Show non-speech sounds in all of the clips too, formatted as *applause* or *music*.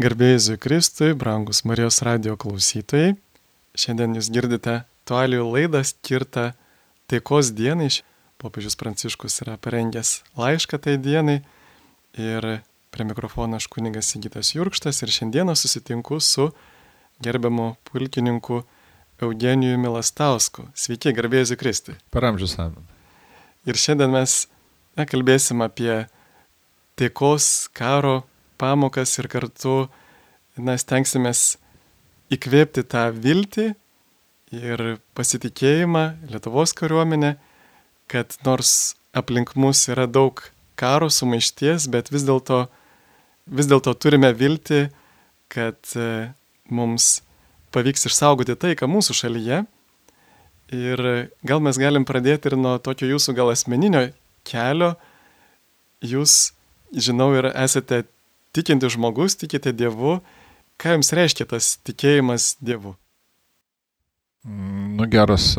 Garbėjai Kristui, brangus Marijos radio klausytojai. Šiandien jūs girdite aktualių laidą skirtą taikos dienai. Popiežius Pranciškus yra parengęs laišką tai dienai. Ir prie mikrofono aš kuningas Sigitas Jurkštas ir šiandieną susitinku su gerbiamu pulkininku Eugenijų Milastausku. Sveiki, garbėjai Kristui. Per amžius amen. Ir šiandien mes na, kalbėsim apie taikos, karo pamokas ir kartu na, stengsimės įkvėpti tą viltį ir pasitikėjimą Lietuvos kariuomenė, kad nors aplink mus yra daug karo sumaišties, bet vis dėlto vis dėlto turime viltį, kad e, mums pavyks išsaugoti taiką mūsų šalyje. Ir gal mes galim pradėti ir nuo tokio jūsų gal asmeninio kelio. Jūs, žinau, ir esate tikinti žmogus, tikite Dievu, ką jums reiškia tas tikėjimas Dievu? Nu, geras,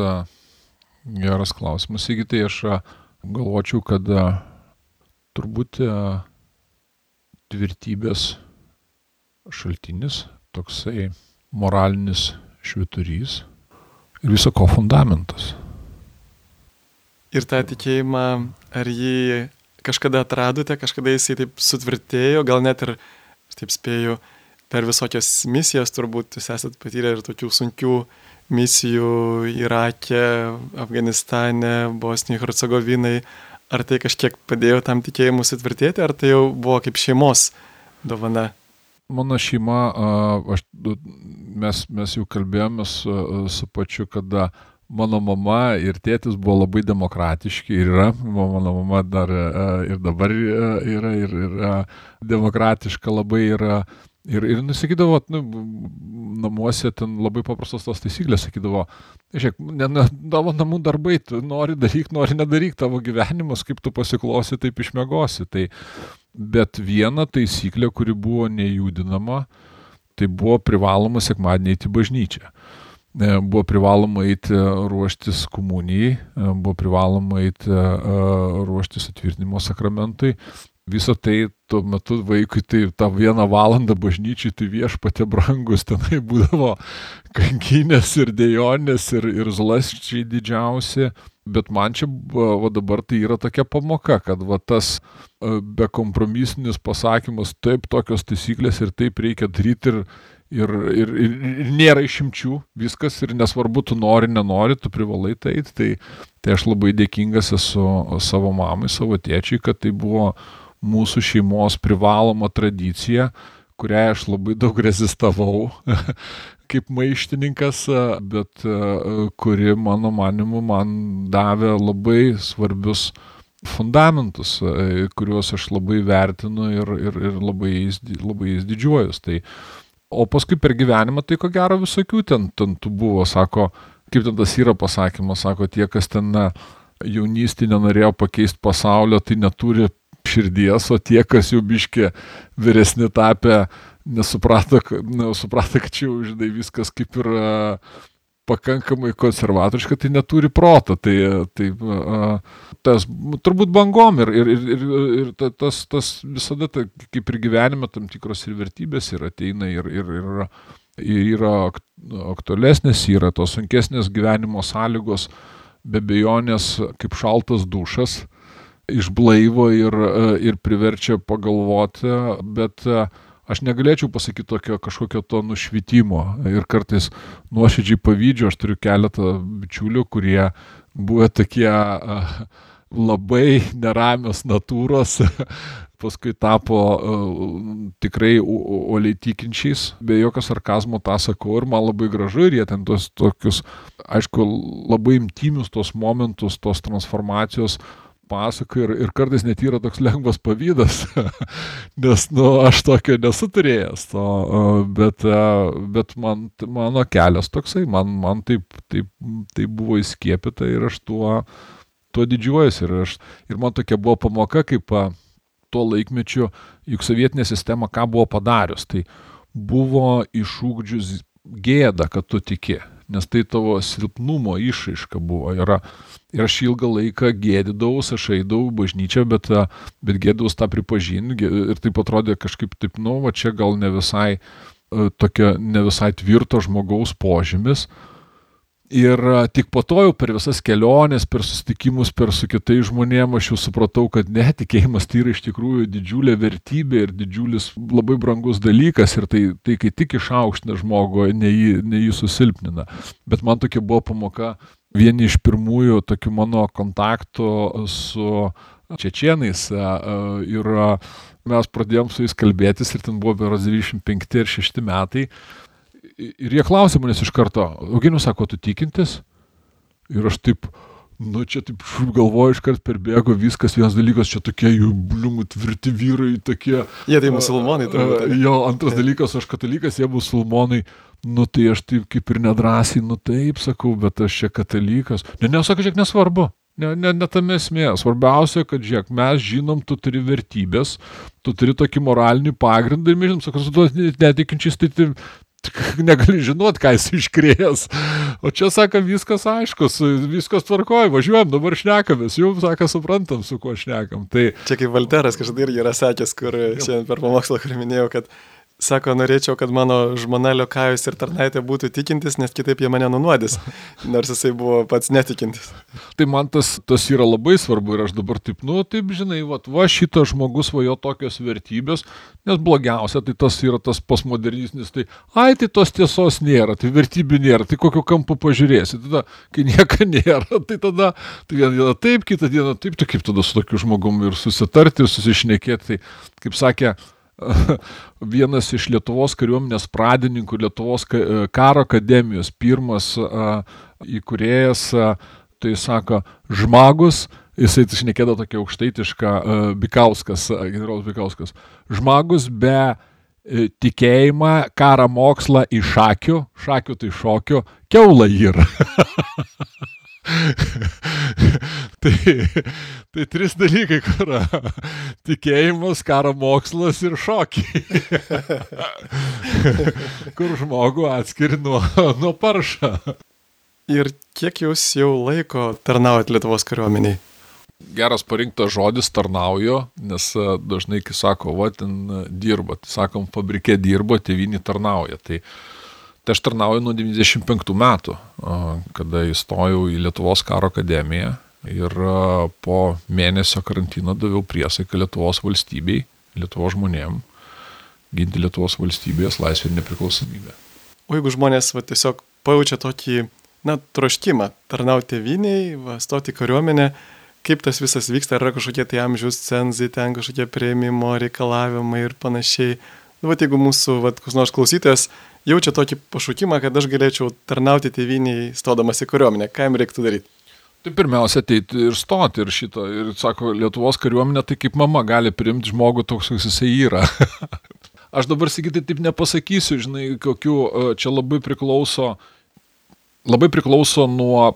geras klausimas. Įgytai aš galvočiau, kad turbūt tvirtybės šaltinis, toksai moralinis šviturys ir viso ko fundamentas. Ir tą tikėjimą, ar jį kažkada atradote, kažkada jisai taip sutvirtėjo, gal net ir, aš taip spėju, per visokias misijas turbūt jūs esat patyrę ir tokių sunkių misijų Irake, Afganistane, Bosnijoje, Hercegovinai. Ar tai kažkiek padėjo tam tikėjimui sutvirtėti, ar tai jau buvo kaip šeimos dovana? Mano šeima, aš, mes, mes jau kalbėjome su, pačiu, kada mano mama ir tėtis buvo labai demokratiški ir yra, mano mama dar ir dabar yra ir, ir demokratiška labai yra. Ir, ir nusakydavo, nu, namuose ten labai paprastos tos taisyklės, sakydavo, žiūrėk, ne, ne, tavo namų darbai, tu nori daryk, nori nedaryk, tavo gyvenimas, kaip tu pasiklosi, taip išmėgosi. Tai, bet viena taisyklė, kuri buvo nejudinama, tai buvo privaloma sekmadienį į bažnyčią. E, buvo privaloma eiti ruoštis komunijai, e, buvo privaloma eiti e, ruoštis atvirtinimo sakramentui. Visą tai tuo metu vaikui tai tą vieną valandą bažnyčiai tai viešpatė brangus, tenai būdavo kankinės ir dėjonės ir, ir zlasčiai didžiausi. Bet man čia va, dabar tai yra tokia pamoka, kad va, tas bekompromisinis pasakymas, taip tokios taisyklės ir taip reikia daryti ir, Ir, ir, ir, nėra išimčių, viskas ir nesvarbu, tu nori, nenori, tu privalai tai eiti. Tai, tai aš labai dėkingas esu savo mamai, savo tėčiai, kad tai buvo mūsų šeimos privaloma tradicija, kuriai aš labai daug rezistavau *laughs* kaip maištininkas, bet kuri, mano manimu, man davė labai svarbius fundamentus, kuriuos aš labai vertinu ir, ir, ir labai, labai jais didžiuojus. Tai, O paskui per gyvenimą tai ko gero visokių ten, ten tų buvo, sako, kaip ten tas yra pasakymas, sako, tie, kas ten na, jaunystį nenorėjo pakeisti pasaulio, tai neturi širdies, o tie, kas jau biškė vyresni tapę, nesuprato, nesuprato kad čia jau, žinai, viskas kaip ir uh, pakankamai konservatoriška, tai neturi proto. Tai, tai tas turbūt bangom ir, ir, ir, ir tas, tas visada, tai, kaip ir gyvenime, tam tikros ir vertybės ir ateina ir, ir, ir, ir yra aktualesnės, yra tos sunkesnės gyvenimo sąlygos, be bejonės kaip šaltas dušas išblaivo ir, ir priverčia pagalvoti, bet uh, aš negalėčiau pasakyti tokio kažkokio to nušvitimo ir kartais nuoširdžiai pavydžiu, aš turiu keletą bičiulių, kurie buvo tokie uh, labai neramios natūros, *laughs* paskui tapo uh, tikrai uoliai tikinčiais, be jokio sarkazmo tą sakau ir man labai gražu ir jie ten tos tokius, aišku, labai imtimius tos momentus, tos transformacijos pasakoja ir, ir kartais net yra toks lengvas pavydas, *laughs* nes, nu, aš tokio nesu turėjęs, to, bet, bet man, mano kelias toksai, man, man taip, taip, taip buvo įskiepita ir aš tuo, tuo didžiuojuosi ir, aš, ir man tokia buvo pamoka, kaip tuo laikmečiu, juk sovietinė sistema ką buvo padarius, tai buvo išūkdžius gėda, kad tu tiki. Nes tai tavo silpnumo išraiška buvo. Yra, ir aš ilgą laiką gėdydavau, aš eidavau bažnyčią, bet, bet gėdavau tą pripažinti ir taip atrodė kažkaip taip, nu, va čia gal ne visai tokia, ne visai tvirto žmogaus požymis. Ir tik po to jau per visas keliones, per susitikimus, per su kitais žmonėmis aš jau supratau, kad netikėjimas tai yra iš tikrųjų didžiulė vertybė ir didžiulis labai brangus dalykas ir tai, tai kai tik išaukština žmogų, ne jį, ne jį susilpnina. Bet man tokia buvo pamoka, vieni iš pirmųjų tokių mano kontaktų su čečienais ir mes pradėjom su jais kalbėtis ir ten buvo beras 25 ir 6 metai ir jie klausė manęs iš karto, Eugenijus sako, tu tikintis? Ir aš taip, nu čia taip galvoju, iškart perbėgo viskas, vienas dalykas, čia tokie jų bliumų tvirti vyrai, tokie. Jie tai musulmonai, tai. Jo, antras dalykas, aš katalikas, jie musulmonai. Nu tai aš taip kaip ir nedrasiai, nu taip sakau, bet aš čia katalikas. Ne, nesakau, žiūrėk, nesvarbu. Ne, ne, ne tame esmė. Svarbiausia, kad, žiūrėk, mes žinom, tu turi vertybės, tu turi tokį moralinį pagrindą ir mes žinom, sakau, su tuo netikinčiais, tai, tai *laughs* negali žinot, ką jis iškrėjęs. O čia sako, viskas aiškus, viskas tvarkoja, važiuojam, dabar šnekamės, jau sako, suprantam, su kuo šnekam. Tai... Čia kaip Valteras kažkada irgi yra sakęs, kur šiandien per pamokslą, kur minėjau, kad Sako, norėčiau, kad mano žmona Liokajus ir tarnaitė būtų tikintis, nes kitaip jie mane nunuodys, nors jisai buvo pats netikintis. Tai man tas, tas yra labai svarbu ir aš dabar taip, nu, taip, žinai, va, va šitas žmogus va jo tokios vertybės, nes blogiausia, tai tas yra tas postmodernisnis, tai, ai, tai tos tiesos nėra, tai vertybių nėra, tai kokiu kampu pažiūrėsi, tada, kai nieko *laughs* nėra, tai tada, tai vieną dieną taip, kitą dieną taip, tai kaip tada su tokiu žmogumi ir susitarti, ir susišnekėti, tai, kaip sakė, *laughs* vienas iš Lietuvos kariuomenės pradininkų, Lietuvos karo akademijos, pirmas įkūrėjas, tai sako, žmogus, jisai išnekėda tokia aukštaitiška Bikauskas, generolas Bikauskas, žmogus be e, tikėjimą, karą mokslą iš šakių, šakių tai šokių, keula yra. *laughs* *laughs* tai, tai trys dalykai, kur *laughs* tikėjimas, karo mokslas ir šokiai. *laughs* kur žmogų atskiri nuo, nuo paršą. Ir kiek jūs jau laiko tarnaujat Lietuvos kariuomeniai? Geras parinktas žodis tarnauju, nes e, dažnai, kai sako, va, ten e, dirba, tai sakom, fabrikė dirba, tėvinį tarnauja. Tai Tai aš tarnauju nuo 95 metų, kada įstojau į Lietuvos karo akademiją ir po mėnesio karantino daviau priesaiką Lietuvos valstybei, Lietuvos žmonėm, ginti Lietuvos valstybės laisvę ir nepriklausomybę. O jeigu žmonės va, tiesiog pajaučia tokį, na, troškimą tarnauti tėviniai, va, stoti kariuomenę, kaip tas visas vyksta, ar yra kažkokie tai amžiaus cenzai, ten kažkokie prieimimo reikalavimai ir panašiai. Nu, va, jeigu mūsų, va, kas nors klausytojas jaučia tokį pašaukimą, kad aš galėčiau tarnauti tėviniai stodamas į kariuomenę. Ką jam reiktų daryti? Tai pirmiausia, ateiti ir stoti ir šito. Ir sako, Lietuvos kariuomenė tai kaip mama gali priimti žmogų toks, koks jisai yra. *laughs* aš dabar sakytai taip nepasakysiu, žinai, kokiu e, čia labai priklauso, labai priklauso nuo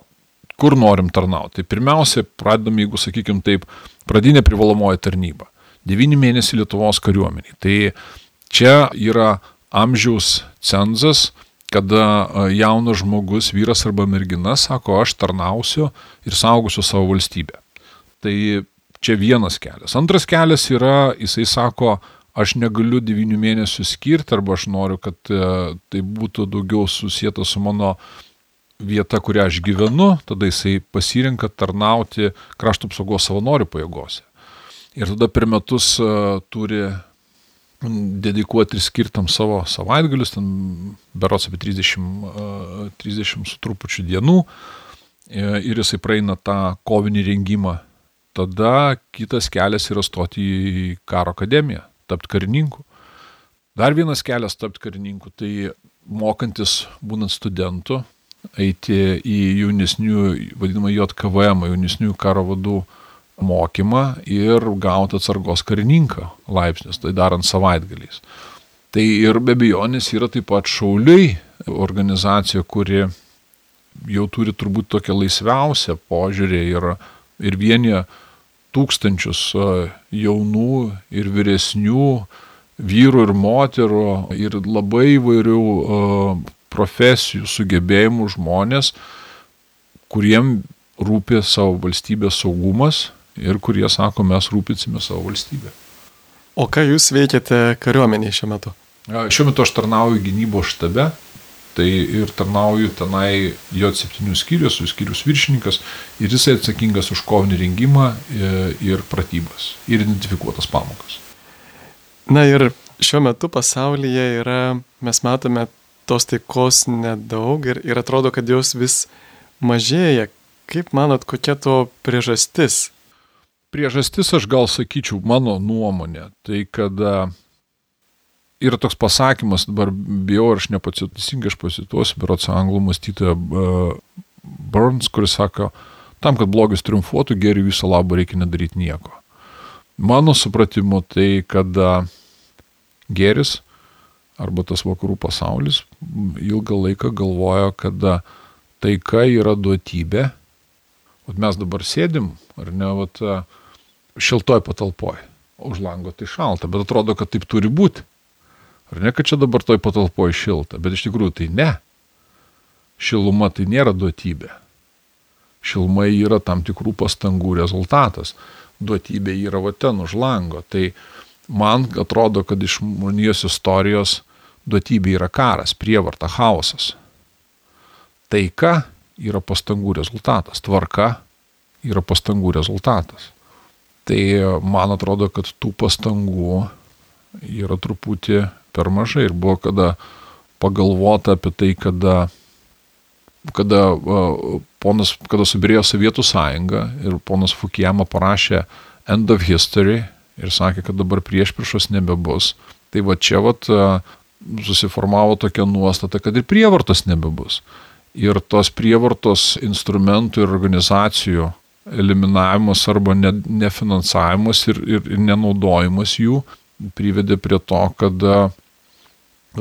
kur norim tarnauti. Tai pirmiausia, pradedam, jeigu sakykim taip, pradinė privalomoji tarnyba. 9 mėnesiai Lietuvos kariuomeniai. Tai čia yra amžiaus cenzas, kada jaunas žmogus, vyras arba mergina, sako, aš tarnausiu ir saugosiu savo valstybę. Tai čia vienas kelias. Antras kelias yra, jisai sako, aš negaliu 9 mėnesių skirti arba aš noriu, kad tai būtų daugiau susijęta su mano vieta, kurią aš gyvenu, tada jisai pasirinka tarnauti krašto apsaugos savanorių pajėgose. Ir tada per metus uh, turi dedikuoti ir skirtam savo savaitgalius, ten berots apie 30, 30 su trupučiu dienų e, ir jisai praeina tą kovinį rengimą. Tada kitas kelias yra stoti į karo akademiją, tapti karininku. Dar vienas kelias tapti karininku, tai mokantis būnant studentu, eiti į jaunesnių, vadinamą JKVM, jaunesnių karo vadų mokymą ir gauti atsargos karininką laipsnius, tai darant savaitgaliais. Tai ir be abejonės yra taip pat šauliai organizacija, kuri jau turi turbūt tokią laisviausią požiūrį ir, ir vienyje tūkstančius jaunų ir vyresnių vyrų ir moterų ir labai įvairių profesijų, sugebėjimų žmonės, kuriem rūpi savo valstybės saugumas ir kurie sako, mes rūpinsime savo valstybę. O ką jūs veikiate kariuomenėje šiuo metu? Šiuo metu aš tarnauju gynybos štabe, tai ir tarnauju tenai J7 skyrius, skyrius viršininkas ir jisai atsakingas už kovinį rengimą e, ir pratybas ir identifikuotas pamokas. Na ir šiuo metu pasaulyje yra, mes matome, tos taikos nedaug ir, ir atrodo, kad jos vis mažėja. Kaip manot, kokia to priežastis? Priežastis aš gal sakyčiau, mano nuomonė, tai kad yra toks pasakymas, dabar bijau, aš nepacituosingai, aš pasituosiu, berots anglų mąstytoja Burns, kuris sako, tam, kad blogis triumfuotų, geriau viso labo reikia nedaryti nieko. Mano supratimu tai, kad geris arba tas vakarų pasaulis ilgą laiką galvojo, kad taika yra duotybė. O mes dabar sėdim, ar ne, vat, šiltoj patalpoj. Už lango tai šalta, bet atrodo, kad taip turi būti. Ar ne, kad čia dabar toj patalpoje šilta, bet iš tikrųjų tai ne. Šiluma tai nėra duotybė. Šiluma yra tam tikrų pastangų rezultatas. Duotybė yra va ten už lango. Tai man atrodo, kad iš žmonijos istorijos duotybė yra karas, prievarta, chaosas. Taika yra pastangų rezultatas. Tvarka yra pastangų rezultatas. Tai man atrodo, kad tų pastangų yra truputį per mažai ir buvo kada pagalvota apie tai, kada, kada, ponas, kada subirėjo Sovietų sąjunga ir ponas Fukijama parašė End of History ir sakė, kad dabar priešpriešos nebebus. Tai va čia vat susiformavo tokia nuostata, kad ir prievartos nebebus. Ir tos prievartos instrumentų ir organizacijų eliminavimas arba nefinansavimas ir, ir, ir nenaudojimas jų privedė prie to, kad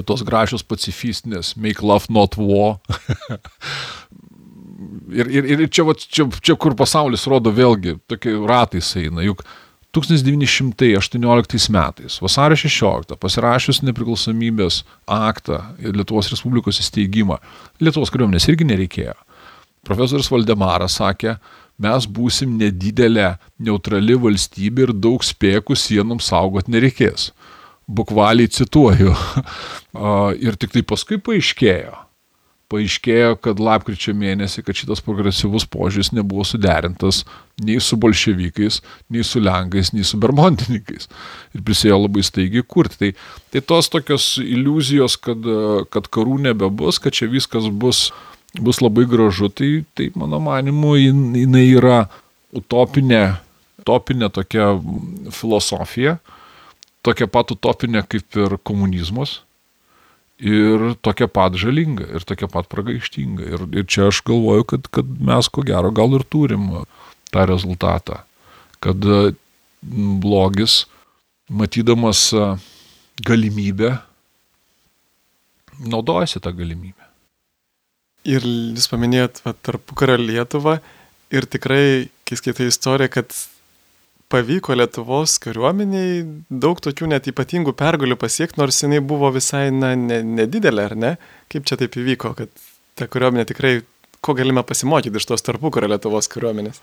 tos gražios pacifistinės, make love not war. *laughs* ir, ir, ir čia, va, čia, čia, kur pasaulis rodo vėlgi, tokie ratais eina, juk 1918 metais, vasario 16, pasirašius nepriklausomybės aktą ir Lietuvos Respublikos įsteigimą, Lietuvos kariuomenės irgi nereikėjo. Profesorius Valdemaras sakė, mes būsim nedidelė neutrali valstybė ir daug spėkų sienoms saugot nereikės bukvaliai cituoju. *laughs* Ir tik tai paskui paaiškėjo, paaiškėjo, kad lapkričio mėnesį, kad šitas progresyvus požiūris nebuvo suderintas nei su bolševikais, nei su lenkais, nei su bermontininkais. Ir prisėjo labai staigiai kurti. Tai, tai tos tokios iliuzijos, kad, kad karų nebebus, kad čia viskas bus, bus labai gražu, tai, tai mano manimu, jinai yra utopinė, utopinė tokia filosofija tokia pat utopinė kaip ir komunizmas ir tokia pat žalinga ir tokia pat pragaištinga. Ir, ir čia aš galvoju, kad, kad mes ko gero gal ir turim tą rezultatą, kad blogis, matydamas galimybę, naudojasi tą galimybę. Ir jūs paminėjot tarpukario Lietuvą ir tikrai, kai skaitai istoriją, kad pavyko Lietuvos kariuomeniai daug tokių net ypatingų pergalių pasiekti, nors jinai buvo visai na, ne, nedidelė, ar ne? Kaip čia taip įvyko, kad ta kariuomenė tikrai, ko galime pasimokyti iš tos tarpukario Lietuvos kariuomenės?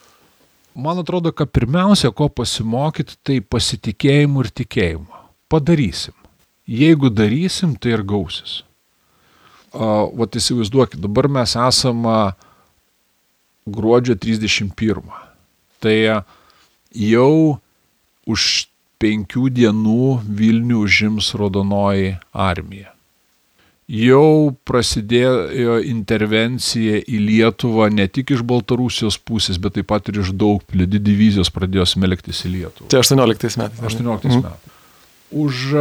Man atrodo, kad pirmiausia, ko pasimokyti, tai pasitikėjimu ir tikėjimu. Padarysim. Jeigu darysim, tai ir gausis. Vat įsivaizduokit, dabar mes esame gruodžio 31. Tai jau už penkių dienų Vilnių užims Rodonoji armija. Jau prasidėjo intervencija į Lietuvą ne tik iš Baltarusijos pusės, bet taip pat ir iš daug plėdi divizijos pradėjo smelktis į Lietuvą. Tai 18 metais. 18 mhm. metais. Už,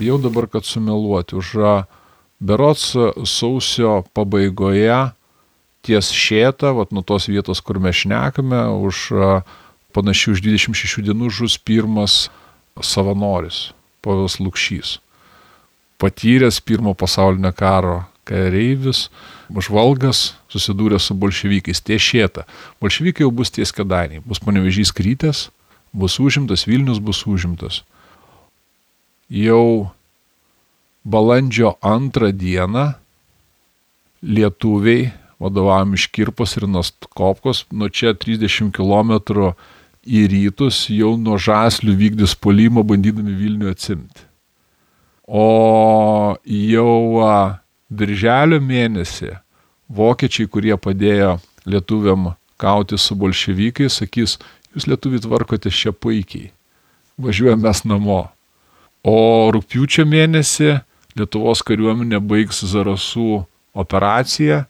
bijau dabar, kad sumeluoti, už berots sausio pabaigoje ties šėta, vat, nuo tos vietos, kur mes šnekame, už panašiai už 26 dienų žus pirmas savanoris, Povilas Lukšys. Patyręs pirmo pasaulinio karo kareivis, žvalgas, susidūrė su bolševikais, ties šėta. Bolševikai jau bus ties kadaniai, bus panevežys krytės, bus užimtas, Vilnius bus užimtas. Jau balandžio antrą dieną lietuviai, vadovavom iš Kirpos ir Nostkopkos, nuo čia 30 km į rytus jau nuo žaslių vykdys polimą bandydami Vilnių atsimti. O jau birželio mėnesį vokiečiai, kurie padėjo lietuviam kauti su bolševikai, sakys, jūs lietuvi tvarkotės čia puikiai, važiuojame mes namo. O rūpiučio mėnesį Lietuvos kariuomenė baigs Zarasų operaciją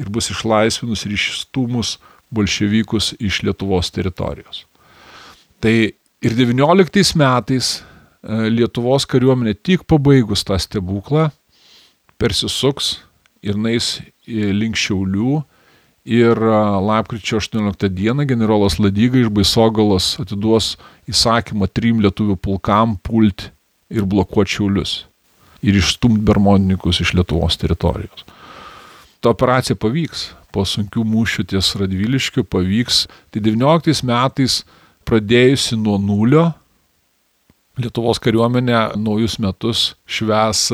ir bus išlaisvinus ir išstumus bolševikus iš Lietuvos teritorijos. Tai ir 19 metais e, Lietuvos kariuomenė tik pabaigus tą stebuklą persisuks ir nais link Šiaulių ir lapkričio 18 dieną generolas Ladyga iš Baisogalos atiduos įsakymą trim lietuvių pulkam pulti ir blokuoti Šiaulius ir išstumti bermondininkus iš Lietuvos teritorijos. Ta operacija pavyks, po sunkių mūšių ties Radviliškiu pavyks. Tai 19 metais pradėjusi nuo nulio, Lietuvos kariuomenė naujus metus šves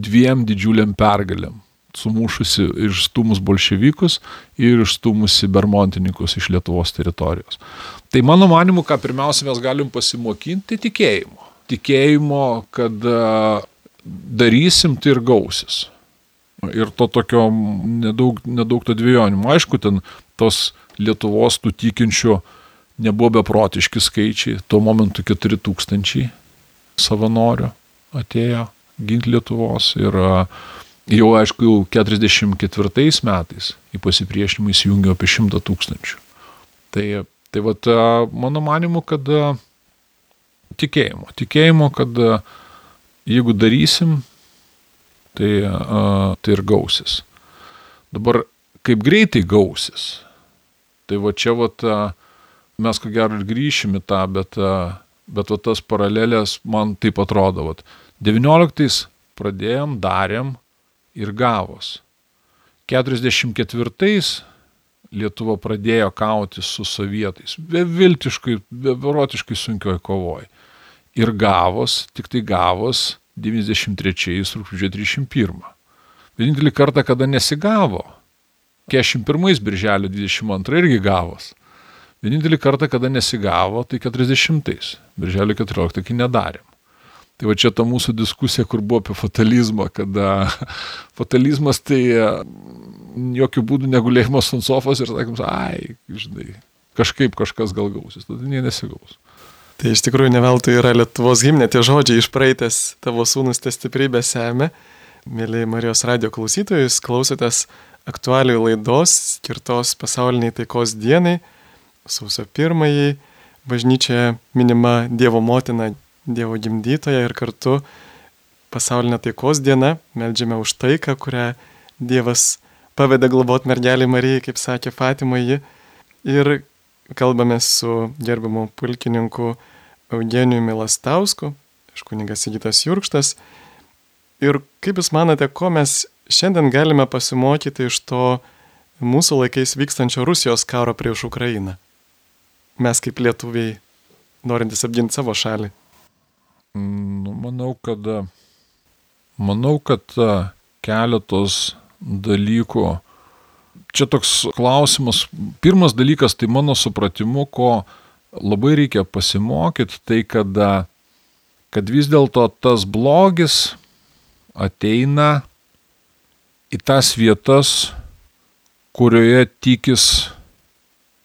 dviem didžiuliam pergalėm sumušusi ir išstumus bolševikus ir išstumusi bermontininkus iš Lietuvos teritorijos. Tai mano manimu, ką pirmiausia mes galim pasimokinti, tai tikėjimo. Tikėjimo, kad darysim, tai ir gausis. Ir to tokio nedaug, nedaug to dviejonimo. Aišku, ten tos Lietuvos tų tikinčių nebuvo beprotiški skaičiai. Tuo momentu 4000 savanorių atėjo ginti Lietuvos ir jau aišku, jau 44 metais į pasipriešinimą įsijungė apie 100 tūkstančių. Tai, tai vat, mano manimu, kad tikėjimo, tikėjimo, kad jeigu darysim, tai, tai ir gausis. Dabar kaip greitai gausis, tai va čia vat, mes ko gero ir grįšim į tą, bet, bet va tas paralelės man taip atrodo. Vat, 19 pradėjom, darėm, ir gavos. 44 Lietuva pradėjo kauti su sovietais, beviltiškai, beverotiškai sunkioj kovoj. Ir gavos, tik tai gavos 93 rūpžio 31. Vienintelį kartą, kada nesigavo, 41 birželio 22 irgi gavos. Vienintelį kartą, kada nesigavo, tai 40 birželio 14 kai nedarėm. Tai va čia ta mūsų diskusija, kur buvo apie fatalizmą, kada *laughs* fatalizmas tai e, jokių būdų negulėjimas ant sofos ir sakom, ai, žinai, kažkaip kažkas gal gausis, tada nie nesigaus. Tai iš tikrųjų neveltui yra Lietuvos gimnė tie žodžiai išpraeitęs tavo sūnus te stiprybė semia. Mėly Marijos radio klausytojus, klausotės aktualių laidos skirtos pasauliniai taikos dienai. Sausio pirmąjį bažnyčioje minima Dievo motina Dievo gimdytoja ir kartu pasaulinė taikos diena, melžiame už taiką, kurią Dievas pavedė globot mergelį Marijai, kaip sakė Fatima ji. Ir kalbame su gerbiamu pulkininku Eugeniju Milastausku, iš kunigas Sigitas Jurkštas. Ir kaip Jūs manote, ko mes šiandien galime pasimokyti iš to mūsų laikais vykstančio Rusijos karo prieš Ukrainą? Mes kaip lietuviai, norintys apginti savo šalį. Nu, manau, kad, manau, kad keletos dalykų. Čia toks klausimas. Pirmas dalykas, tai mano supratimu, ko labai reikia pasimokyti, tai kad, kad vis dėlto tas blogis ateina į tas vietas, kurioje tikis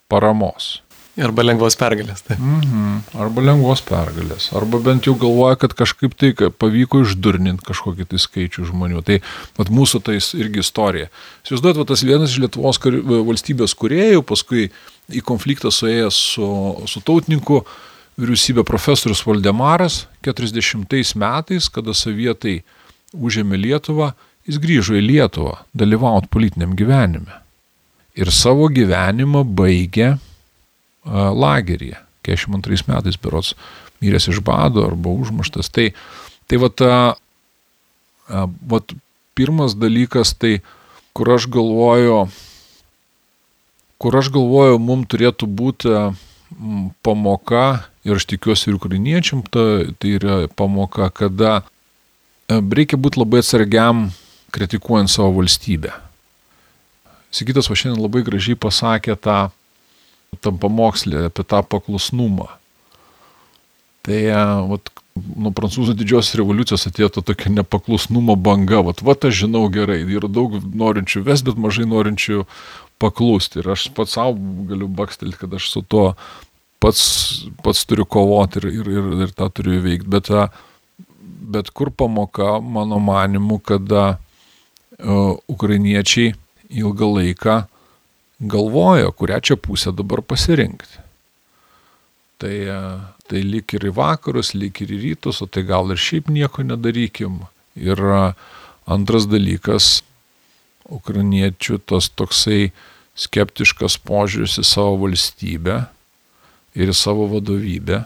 paramos. Arba lengvos pergalės. Tai. Mhm. Arba lengvos pergalės. Arba bent jau galvoja, kad kažkaip tai pavyko išdurninti kažkokį tai skaičių žmonių. Tai vat, mūsų tai irgi istorija. Įsivaizduojat, tas vienas iš Lietuvos kar, valstybės kuriejų, paskui į konfliktą suėjęs su, su tautininku vyriausybė profesorius Valdemaras 40 metais, kada sovietai užėmė Lietuvą, jis grįžo į Lietuvą dalyvauti politiniam gyvenime. Ir savo gyvenimą baigė lageryje. 42 metais berots miręs iš bado arba užmuštas. Tai, tai vat, vat pirmas dalykas, tai kur aš galvoju, kur aš galvoju, mums turėtų būti pamoka, ir aš tikiuosi ir ukrainiečiam, ta, tai yra pamoka, kada reikia būti labai atsargiam kritikuojant savo valstybę. Sigitas va šiandien labai gražiai pasakė tą, tam pamokslį apie tą paklusnumą. Tai vat, nuo prancūzų didžiosios revoliucijos atėjo ta tokia nepaklusnumo banga. Vat, vat aš žinau gerai, yra daug norinčių ves, bet mažai norinčių paklusti. Ir aš pats savo galiu bakstelti, kad aš su tuo pats, pats turiu kovoti ir, ir, ir, ir tą turiu įveikti. Bet, bet kur pamoka, mano manimu, kada uh, ukrainiečiai ilgą laiką galvoja, kurią čia pusę dabar pasirinkti. Tai, tai lik ir į vakarus, lik ir į rytus, o tai gal ir šiaip nieko nedarykim. Ir antras dalykas, ukrainiečių tas toksai skeptiškas požiūris į savo valstybę ir į savo vadovybę,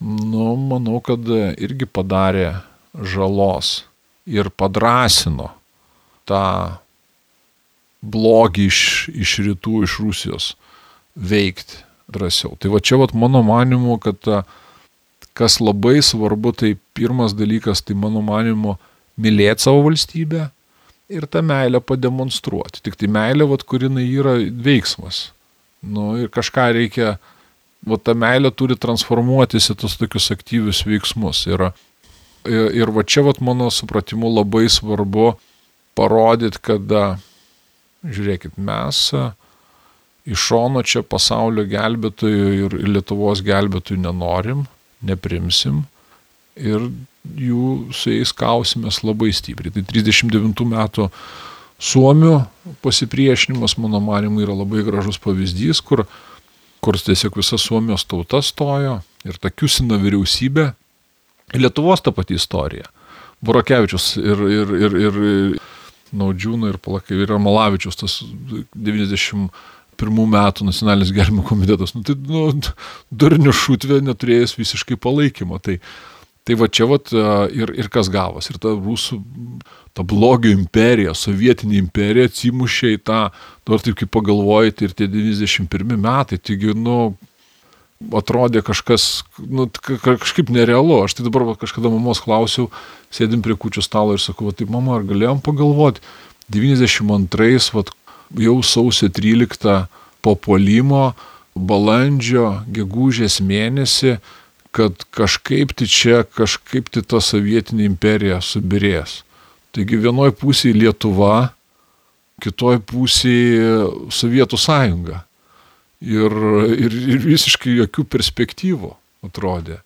nu, manau, kad irgi padarė žalos ir padrasino tą blogį iš, iš rytų, iš Rusijos veikti drąsiau. Tai va čia vat mano manimu, kad kas labai svarbu, tai pirmas dalykas, tai mano manimu, mylėti savo valstybę ir tą meilę pademonstruoti. Tik tai meilė, vat, kurinai yra veiksmas. Nu, ir kažką reikia, va ta meilė turi transformuotis į tos tokius aktyvius veiksmus. Ir, ir, ir va čia, va mano supratimu, labai svarbu parodyti, kad, žiūrėkit, mes iš šono čia pasaulio gelbėtojų ir Lietuvos gelbėtojų nenorim, neprimsim ir jų su jais kausimės labai stipriai. Tai 39 metų Suomių pasipriešinimas, mano manimu, yra labai gražus pavyzdys, kur, kur tiesiog visa Suomijos tauta stojo ir ta Kiusino vyriausybė. Lietuvos ta pati istorija. Burakevičius ir, ir, ir, ir Naudžiūno ir Palakai ir Malavičius, tas 90 pirmų metų nacionalinis gelbėjimo komitetas, nu, tai nu, durnių šutvė neturėjęs visiškai palaikymo. Tai, tai va čia vat, ir, ir kas gavos. Ir ta rusų, ta blogio imperija, sovietinė imperija atsimušė į tą, dabar taip kaip pagalvojate, ir tie 91 metai, taigi, nu, atrodė kažkas, nu, kažkaip nerealu. Aš tai dabar va, kažkada mamos klausiau, sėdim prie kučių stalo ir sakau, tai mama, ar galėjom pagalvoti, 92, vat, jau sausio 13 po polimo, balandžio, gegužės mėnesį, kad kažkaip tai čia, kažkaip tai ta sovietinė imperija subirės. Taigi vienoje pusėje Lietuva, kitoje pusėje Sovietų sąjunga. Ir, ir, ir visiškai jokių perspektyvų atrodė.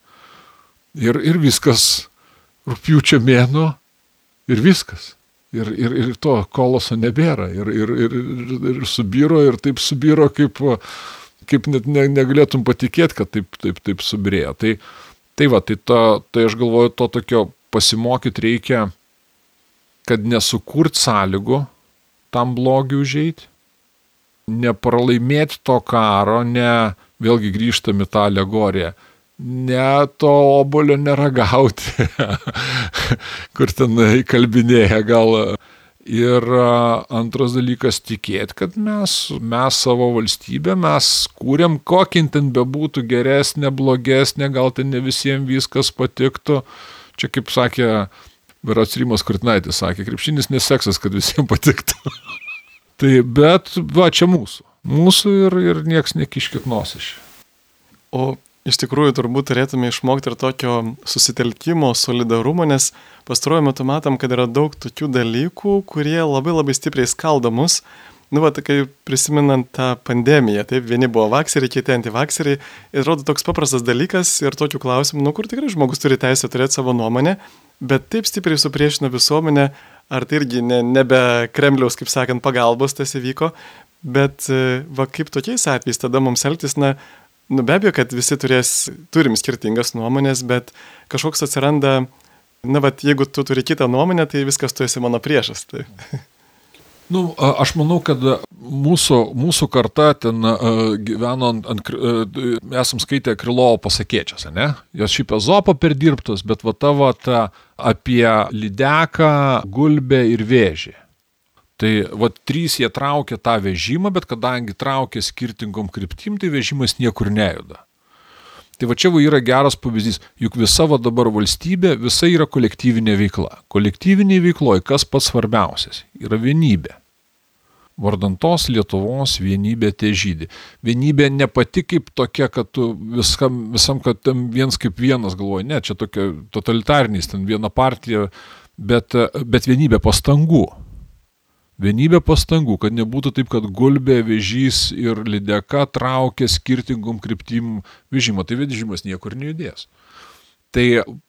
Ir, ir viskas, rūpiučio mėno, ir viskas ir, ir, ir to koloso nebėra. Ir, ir, ir, ir subiro, ir taip subiro, kaip, kaip net ne, negalėtum patikėti, kad taip, taip, taip subirėjo. Tai, tai va, tai, ta, tai aš galvoju, to tokio pasimokyti reikia, kad nesukurt sąlygų tam blogiu užeiti, nepralaimėti to karo, ne, vėlgi grįžtam į tą alegoriją, ne to obolio neragauti, *laughs* kur ten kalbinėja gal. Ir antras dalykas tikėti, kad mes, mes savo valstybę, mes kūrėm, kokį ten bebūtų geresnė, blogesnė, gal ten ne visiems viskas patiktų. Čia kaip sakė Virats Rimas Kurtinaitis, sakė, krepšinis neseksas, kad visiems patiktų. *laughs* tai bet, va, čia mūsų. Mūsų ir, ir nieks nekiškit nosiš. O iš tikrųjų turbūt turėtume išmokti ir tokio susitelkimo, solidarumo, nes pastaruoju metu matom, kad yra daug tokių dalykų, kurie labai labai stipriai skaldo mus. Nu, va, kai prisimenant tą pandemiją, taip, vieni buvo vakseriai, kiti antivakseriai, ir atrodo toks paprastas dalykas ir tokių klausimų, nu, kur tikrai žmogus turi teisę turėti savo nuomonę, bet taip stipriai supriešino visuomenę, ar tai irgi ne, nebe Kremliaus, kaip sakant, pagalbos tas įvyko, bet va, kaip tokiais atvejais tada mums elgtis, na, Nu, be abejo, kad visi turės, turim skirtingas nuomonės, bet kažkoks atsiranda, na, bet jeigu tu turi kitą nuomonę, tai viskas tu esi mano priešas. Tai. Nu, aš manau, kad mūsų, mūsų karta ten gyveno ant, ant esam skaitę Krilovo pasakėčias, ne? Jos šiaip ezopo perdirbtos, bet va tavo ta apie lydeką, gulbę ir vėžį. Tai va trys jie traukia tą vežimą, bet kadangi traukia skirtingom kryptim, tai vežimas niekur nejuda. Tai va čia va yra geras pavyzdys, juk visa va dabar valstybė, visa yra kolektyvinė veikla. Kolektyvinė veikloje kas pats svarbiausias yra vienybė. Vardantos Lietuvos vienybė te žydį. Vienybė ne pati kaip tokia, kad tu viskam, visam, kad tam viens kaip vienas galvoji, ne, čia tokia totalitarnys, ten viena partija, bet, bet vienybė pastangų. Vienybė pastangų, kad nebūtų taip, kad gulbė, vežys ir lydeka traukia skirtingom kryptim vežimą, tai vežimas niekur nejudės. Tai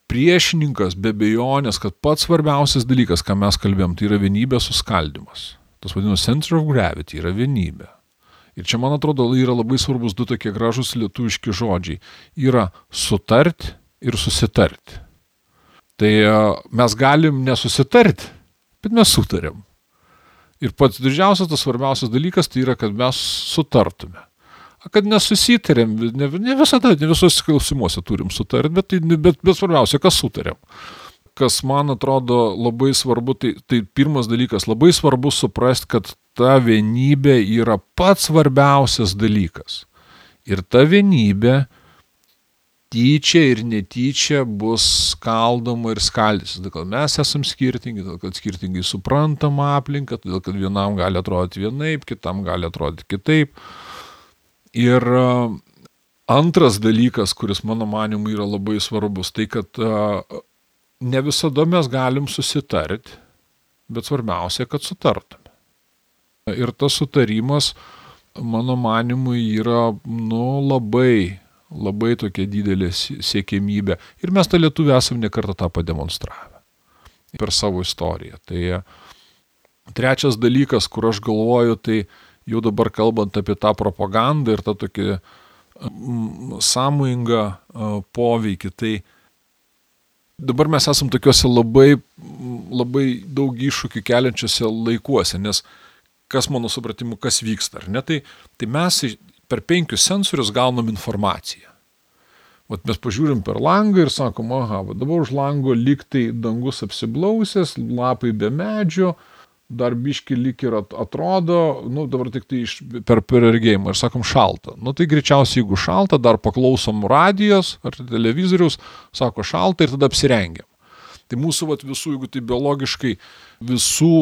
priešininkas be bejonės, kad pats svarbiausias dalykas, ką mes kalbėjom, tai yra vienybės suskaldimas. Tas vadinamas center of gravity yra vienybė. Ir čia, man atrodo, yra labai svarbus du tokie gražus lietuviški žodžiai. Yra sutart ir susitart. Tai mes galim nesusitarti, bet mes sutarėm. Ir pats didžiausias, tas svarbiausias dalykas tai yra, kad mes sutartume. Kad nesusitarėm, ne, ne visada, ne visos klausimuose turim sutarti, bet, tai, bet, bet svarbiausia, kas sutarėm. Kas man atrodo labai svarbu, tai, tai pirmas dalykas, labai svarbu suprasti, kad ta vienybė yra pats svarbiausias dalykas. Ir ta vienybė tyčia ir netyčia bus skaldoma ir skaldysis. Todėl, mes esam skirtingi, todėl, kad skirtingai suprantam aplinką, todėl, kad vienam gali atrodyti vienaip, kitam gali atrodyti kitaip. Ir antras dalykas, kuris mano manimu yra labai svarbus, tai kad ne visada mes galim susitarti, bet svarbiausia, kad sutartume. Ir tas sutarimas, mano manimu, yra nu, labai labai tokia didelė siekėmybė. Ir mes tą lietuvį esam nekartą tą pademonstravę per savo istoriją. Tai trečias dalykas, kur aš galvoju, tai jau dabar kalbant apie tą propagandą ir tą tokį mm, sąmoingą poveikį, tai dabar mes esam tokiuose labai, labai daug iššūkių keliančiose laikuose, nes kas mano supratimu, kas vyksta, ar ne, tai, tai mes per penkius sensorius gaunam informaciją. Vat mes pažiūrim per langą ir sakom, aha, va dabar už lango liktai dangus apsiblausęs, lapai be medžio, dar biški lik ir atrodo, nu dabar tik tai iš, per perregėjimą ir sakom šalta. Nu tai greičiausiai jeigu šalta, dar paklausom radijos ar televizorius, sako šalta ir tada apsirengiam. Tai mūsų vat, visų, jeigu tai biologiškai, visų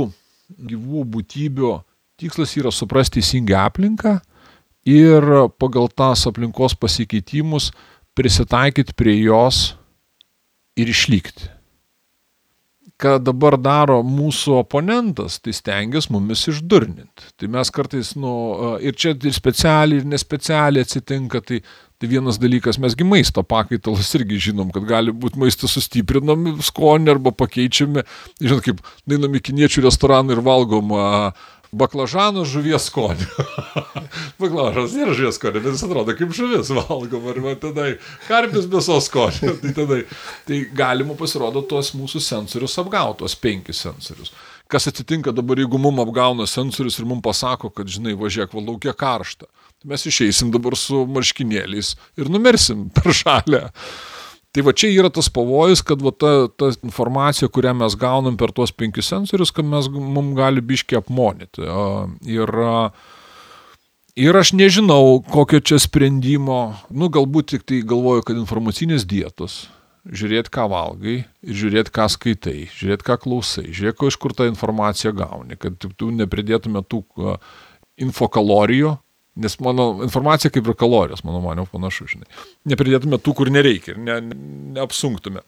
gyvų būtybių tikslas yra suprasti teisingą aplinką, ir pagal tas aplinkos pasikeitimus prisitaikyti prie jos ir išlikti. Ką dabar daro mūsų oponentas, tai stengiasi mumis išdurninti. Tai mes kartais, nu, ir čia ir specialiai, ir nespecialiai atsitinka, tai, tai vienas dalykas, mesgi maisto pakaitalus irgi žinom, kad gali būti maistas sustiprinami skonį arba pakeičiami, žinot, kaip dainam į kiniečių restoraną ir valgom uh, baklažanų žuvies skonį. *laughs* Baklažanas nėra žuvies skonį, bet jis atrodo kaip žuvis valgom, arba tada karpis mėsos skonį. *laughs* tai, tada, tai galima pasirodo tuos mūsų sensorius apgauti, tuos penkis sensorius. Kas atsitinka dabar, jeigu mum apgauna sensorius ir mum pasako, kad, žinai, važiuok, valaukia karšta. Mes išeisim dabar su marškinėliais ir numersim per šalę. Tai va čia yra tas pavojus, kad va ta, ta informacija, kurią mes gaunam per tuos penkis sensorius, kad mes, mums gali biški apmonyti. Ir, ir aš nežinau, kokio čia sprendimo, nu galbūt tik tai galvoju, kad informacinės dietos, žiūrėti, ką valgai žiūrėti, ką skaitai, žiūrėti, ką klausai, žiūrėti, iš kur tą informaciją gauni, kad tu nepridėtume tų infokalorijų, Nes mano informacija kaip ir kalorijos, mano manimo, panašu, žinai. Nepridėtume tų, kur nereikia ir ne, ne, neapsunktume.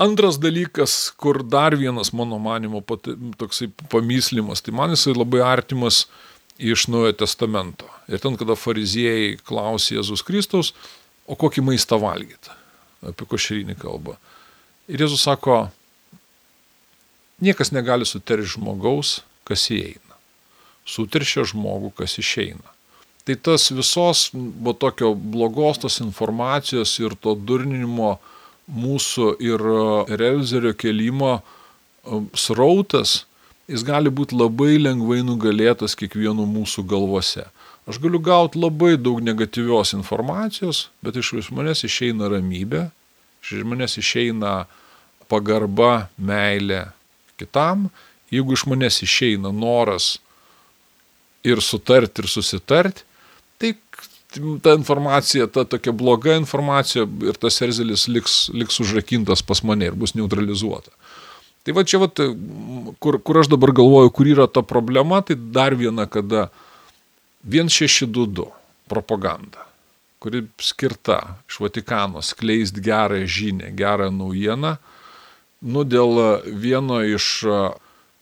Antras dalykas, kur dar vienas mano manimo pat, toksai pamyslimas, tai man jisai labai artimas iš Naujojo testamento. Ir ten, kada fariziejai klausė Jėzus Kristaus, o kokį maistą valgyti, apie košerinį kalbą. Ir Jėzus sako, niekas negali suteršti žmogaus, kas įeina. Suteršia žmogų, kas išeina. Tai tas visos, buvo tokio blogos tos informacijos ir to durninimo mūsų ir e, Relzerio kelimo e, srautas, jis gali būti labai lengvai nugalėtas kiekvieno mūsų galvose. Aš galiu gauti labai daug negatyvios informacijos, bet iš manęs išeina ramybė, iš manęs išeina pagarba, meilė kitam, jeigu iš manęs išeina noras ir sutarti, ir susitarti, tai ta informacija, ta tokia bloga informacija ir tas erzelis liks, liks užrakintas pas mane ir bus neutralizuota. Tai va čia, va, kur, kur aš dabar galvoju, kur yra ta problema, tai dar viena, kada 1622 propaganda, kuri skirta iš Vatikano skleist gerą žinę, gerą naujieną, nu dėl vieno iš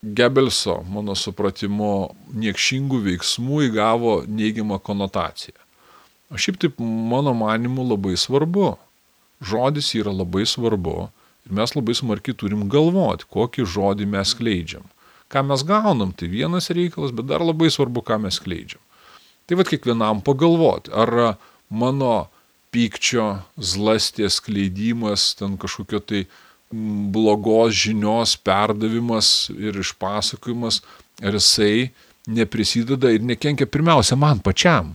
Gebelso, mano supratimu, niekšingų veiksmų įgavo neigiamą konotaciją. O šiaip taip, mano manimu, labai svarbu. Žodis yra labai svarbu Ir mes labai smarkiai turim galvoti, kokį žodį mes kleidžiam. Ką mes gaunam, tai vienas reikalas, bet dar labai svarbu, ką mes kleidžiam. Tai vad kiekvienam pagalvoti, ar mano pykčio, zlastės kleidimas, ten kažkokio tai blogos žinios perdavimas ir išpasakojimas, ar jisai neprisideda ir nekenkia pirmiausia man pačiam.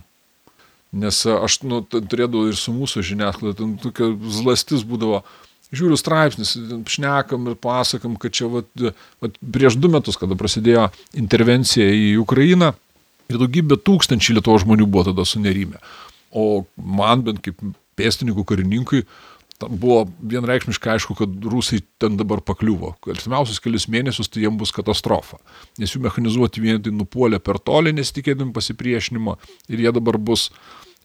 Nes aš nu, turėdavau ir su mūsų žiniasklaida, ten tokia zlastis būdavo, žiūriu straipsnius, šnekam ir pasakam, kad čia vat, vat, prieš du metus, kada prasidėjo intervencija į Ukrainą, ir daugybė tūkstančių Lietuvo žmonių buvo tada sunerime. O man bent kaip pėstininkų karininkui buvo vienreikšmiškai aišku, kad rusai ten dabar pakliuvo. Artimiausius kelius mėnesius tai jiems bus katastrofa. Nes jų mechanizuoti vienetai nupuolė per tolį, nesitikėdami pasipriešinimo ir jie dabar bus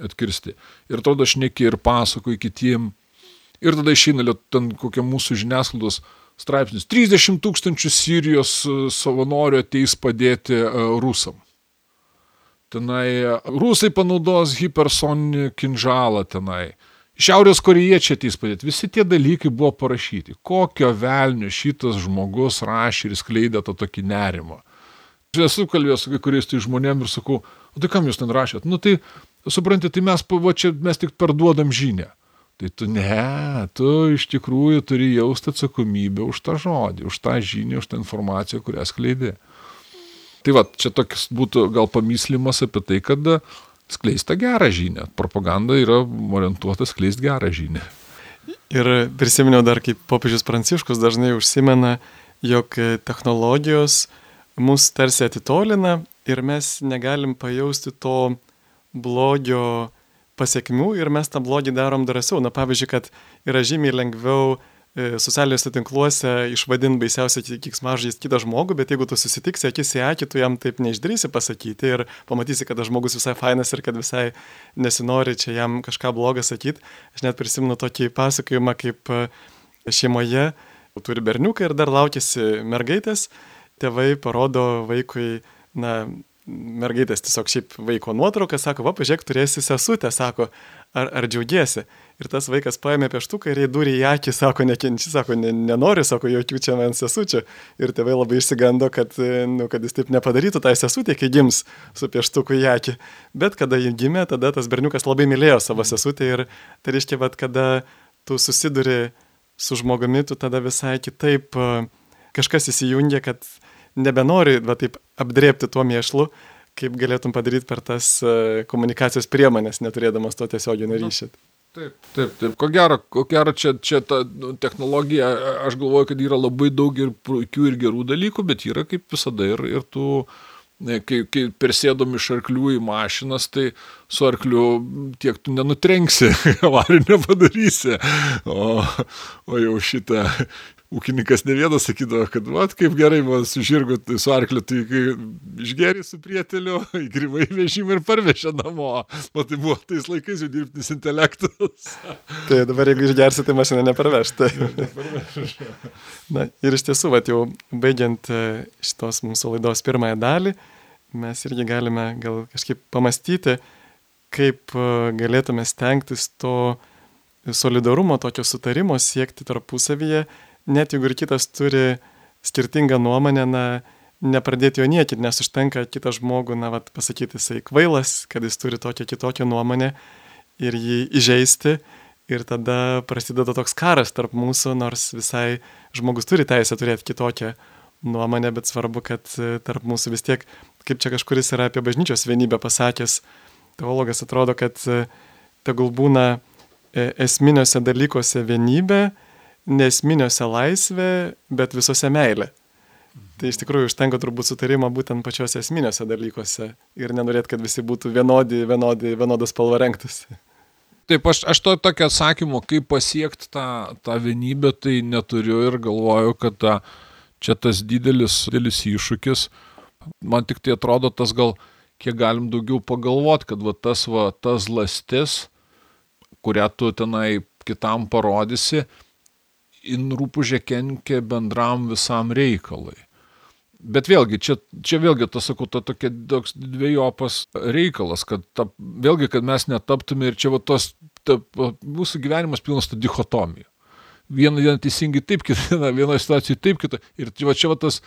atkirsti. Ir tada aš neki ir pasakoju kitiem Ir tada išeina ten kokia mūsų žiniasklaidos straipsnis. 30 tūkstančių Sirijos e, savanorių ateis padėti e, rusam. Tenai e, rusai panaudos hipersoninį kinžalą tenai. Šiaurės koriečiai ateis padėti. Visi tie dalykai buvo parašyti. Kokio velnio šitas žmogus rašė ir skleidė tą tokį nerimą. Aš esu kalbėjęs su kai kuriais tai žmonėm ir sakau, o tai kam jūs ten rašėt? Nu tai, suprantate, tai mes, va, čia, mes tik perduodam žinę. Tai tu ne, tu iš tikrųjų turi jausti atsakomybę už tą žodį, už tą žinią, už tą informaciją, kurią skleidė. Tai va, čia toks būtų gal pamyslimas apie tai, kad skleista gerą žinią. Propaganda yra orientuota skleisti gerą žinią. Ir prisiminiau dar, kaip popiežius Pranciškus dažnai užsimena, jog technologijos mus tarsi atitolina ir mes negalim pajausti to blogio pasiekmių ir mes tą blogį darom drąsiau. Na pavyzdžiui, kad yra žymiai lengviau e, socialiniuose tinkluose išvadinti baisiausiai kiksmažais kitą žmogų, bet jeigu tu susitiksi akis į akį, tu jam taip neišdrysi pasakyti ir pamatysi, kad tas žmogus visai fainas ir kad visai nesinori čia jam kažką blogą sakyti. Aš net prisimenu tokį pasakojimą, kaip e, šeimoje turi berniuką ir dar laukėsi mergaitės, tėvai parodo vaikui, na, mergaitės tiesiog šiaip vaiko nuotrauką, sako, va, pažiūrėk, turėsi sesutę, sako, ar, ar džiaugiesi. Ir tas vaikas paėmė pieštuką ir įdūrė į akį, sako, nekenči, sako, ne, nenori, sako, jokių čia man sesučių. Ir tėvai labai išsigando, kad, nu, kad jis taip nepadarytų tai sesutė, kai gims su pieštuku į akį. Bet kada jį gimė, tada tas berniukas labai mylėjo savo sesutę ir tai reiškia, kad kada tu susiduri su žmogumi, tu tada visai kitaip kažkas įsijungia, kad nebenori va, taip apdrėpti tuo mėšlu, kaip galėtum padaryti per tas e, komunikacijos priemonės, neturėdamas to tiesioginio nu, ryšio. Taip, taip, taip. Ko gero, ko gero čia, čia ta nu, technologija, aš galvoju, kad yra labai daug ir puikių ir gerų dalykų, bet yra kaip visada ir, ir tų, kai, kai persėdom iš arklių į mašinas, tai su arkliu tiek tu nenutrenksi, *laughs* avarijų nepadarysi. O, o jau šitą ūkininkas ne vienas sakydavo, kad, vat, kaip gerai man su žirgu, tai su arkliu, tai išgeri su prieteliu, *laughs* įgrimai vežimą ir parvežė namo. O tai buvo tais laikais jau dirbtinis intelektas. *laughs* tai dabar jeigu išgersi, tai mašina neparvežta. *laughs* Na ir iš tiesų, vat, jau baigiant e, šitos mūsų laidos pirmąją dalį, mes irgi galime gal kažkaip pamastyti, kaip e, galėtume stengtis to solidarumo, tokio sutarimo siekti tarpusavyje net jeigu ir kitas turi skirtingą nuomonę, na, nepradėti jo niekit, nes užtenka kitą žmogų, na, vat, pasakyti, jisai kvailas, kad jis turi tokią kitokią nuomonę ir jį įžeisti. Ir tada prasideda toks karas tarp mūsų, nors visai žmogus turi teisę turėti kitokią nuomonę, bet svarbu, kad e, tarp mūsų vis tiek, kaip čia kažkuris yra apie bažnyčios vienybę pasakęs, teologas atrodo, kad e, tegul būna e, esminiuose dalykuose vienybė, nesminiuose laisvė, bet visose meilė. Tai iš tikrųjų užtenka turbūt sutarimo būtent pačiose esminėse dalykuose ir nenorėt, kad visi būtų vienodi, vienodi, vienodas spalva rengtųsi. Taip, aš, aš to tokio atsakymo, kaip pasiekti tą, tą vienybę, tai neturiu ir galvoju, kad ta, čia tas didelis, didelis iššūkis, man tik tai atrodo tas gal, kiek galim daugiau pagalvoti, kad va, tas, va, tas lastis, kurią tu tenai kitam parodysi, in rūpužė kenkia bendram visam reikalai. Bet vėlgi, čia, čia vėlgi, tas sakau, ta tokia toks dviejopas reikalas, kad ta, vėlgi, kad mes netaptume ir čia va tos, ta, mūsų gyvenimas pilnas tų dichotomijų. Vieną dieną teisingai taip, kitą, vienoje situacijoje taip, kitą. Ir va čia va tas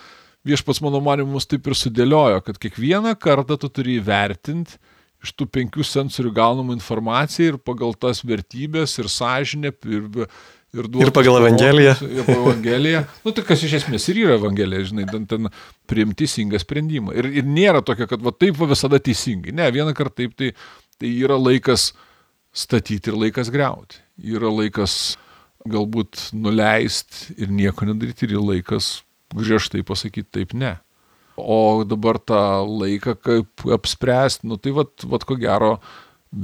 viešpats mano manimus taip ir sudėliojo, kad kiekvieną kartą tu turi įvertinti iš tų penkių sensorių gaunamą informaciją ir pagal tas vertybės ir sąžinę ir Ir, ir pagal Evangeliją. Ir pagal Evangeliją. Nu, tai kas iš esmės ir yra Evangelija, žinai, ten, ten priimti teisingą sprendimą. Ir, ir nėra tokio, kad va taip va visada teisingai. Ne, vieną kartą taip, tai, tai yra laikas statyti ir laikas greuti. Yra laikas galbūt nuleisti ir nieko nedaryti, ir laikas griežtai pasakyti taip ne. O dabar tą laiką kaip apspręsti, nu tai vad, vad ko gero,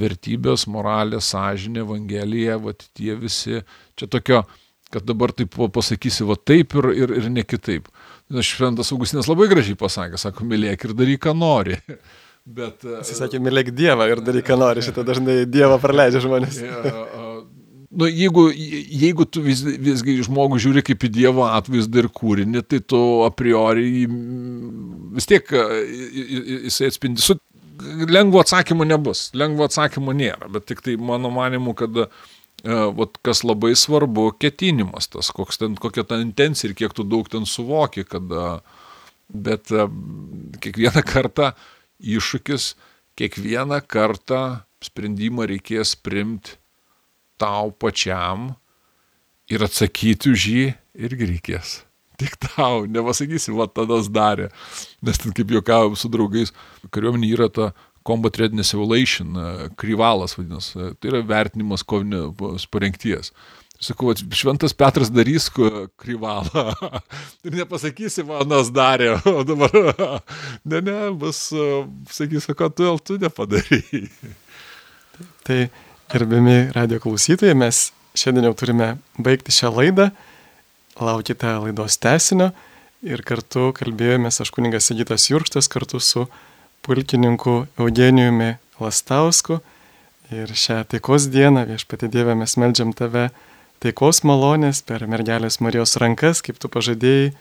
vertybės, moralė, sąžinė, evangelija, va tie visi, čia tokio, kad dabar taip pasakysi, va taip ir, ir, ir ne kitaip. Šventas Augustinas labai gražiai pasakė, sako, mylėk ir daryk, ką nori. *laughs* Bet, Jis sakė, mylėk Dievą ir daryk, ką nori, šitą dažnai Dievą praleidžia žmonės. *laughs* Nu, jeigu, jeigu tu vis, visgi žmogų žiūri kaip į Dievo atvaizdą ir kūrinį, tai tu a priori vis tiek jisai atspindi su lengvo atsakymo nebus, lengvo atsakymo nėra, bet tik tai mano manimu, kad e, vat, kas labai svarbu, ketinimas tas, ten, kokia ta intencija ir kiek tu daug ten suvoki, kad, bet e, kiekvieną kartą iššūkis, kiekvieną kartą sprendimą reikės primti tau pačiam ir atsakyti už jį irgi reikės. Tik tau, nepasakysi, va tada darė. Nes ten kaip juokavom su draugais, kariuomenė yra ta Combat Readiness Evaluation, e, kryvalas vadinasi, e, tai yra vertinimas kovinės parengties. Sakau, šventas Petras darys kryvalą. *laughs* Ir nepasakysi, manas darė, *laughs* o dabar, *laughs* ne, ne, bus, e, sakys, ko tu, tu nepadarai. Tai, gerbiami radio klausytojai, mes šiandien jau turime baigti šią laidą laukite laidos tesinio ir kartu kalbėjomės aš kuningas Sigitas Jurkštas kartu su pulkininku Eugenijumi Lastausku. Ir šią taikos dieną viešpatė Dievę mes melžiam tave taikos malonės per mergelės Marijos rankas, kaip tu pažadėjai.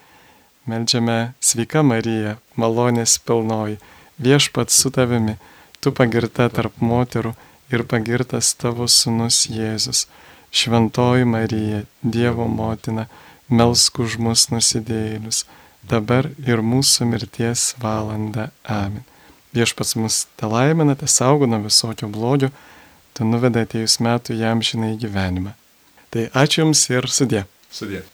Meldžiame sveika Marija, malonės pilnoji, viešpat su tavimi, tu pagirta tarp moterų ir pagirtas tavo sunus Jėzus. Šventoji Marija, Dievo motina, melsk už mus nusidėjėlius, dabar ir mūsų mirties valanda. Amen. Viešpats mus te laimina, te saugo nuo visokio blogio, te nuveda atėjus metų jam žinai gyvenimą. Tai ačiū Jums ir sudė. Sudė.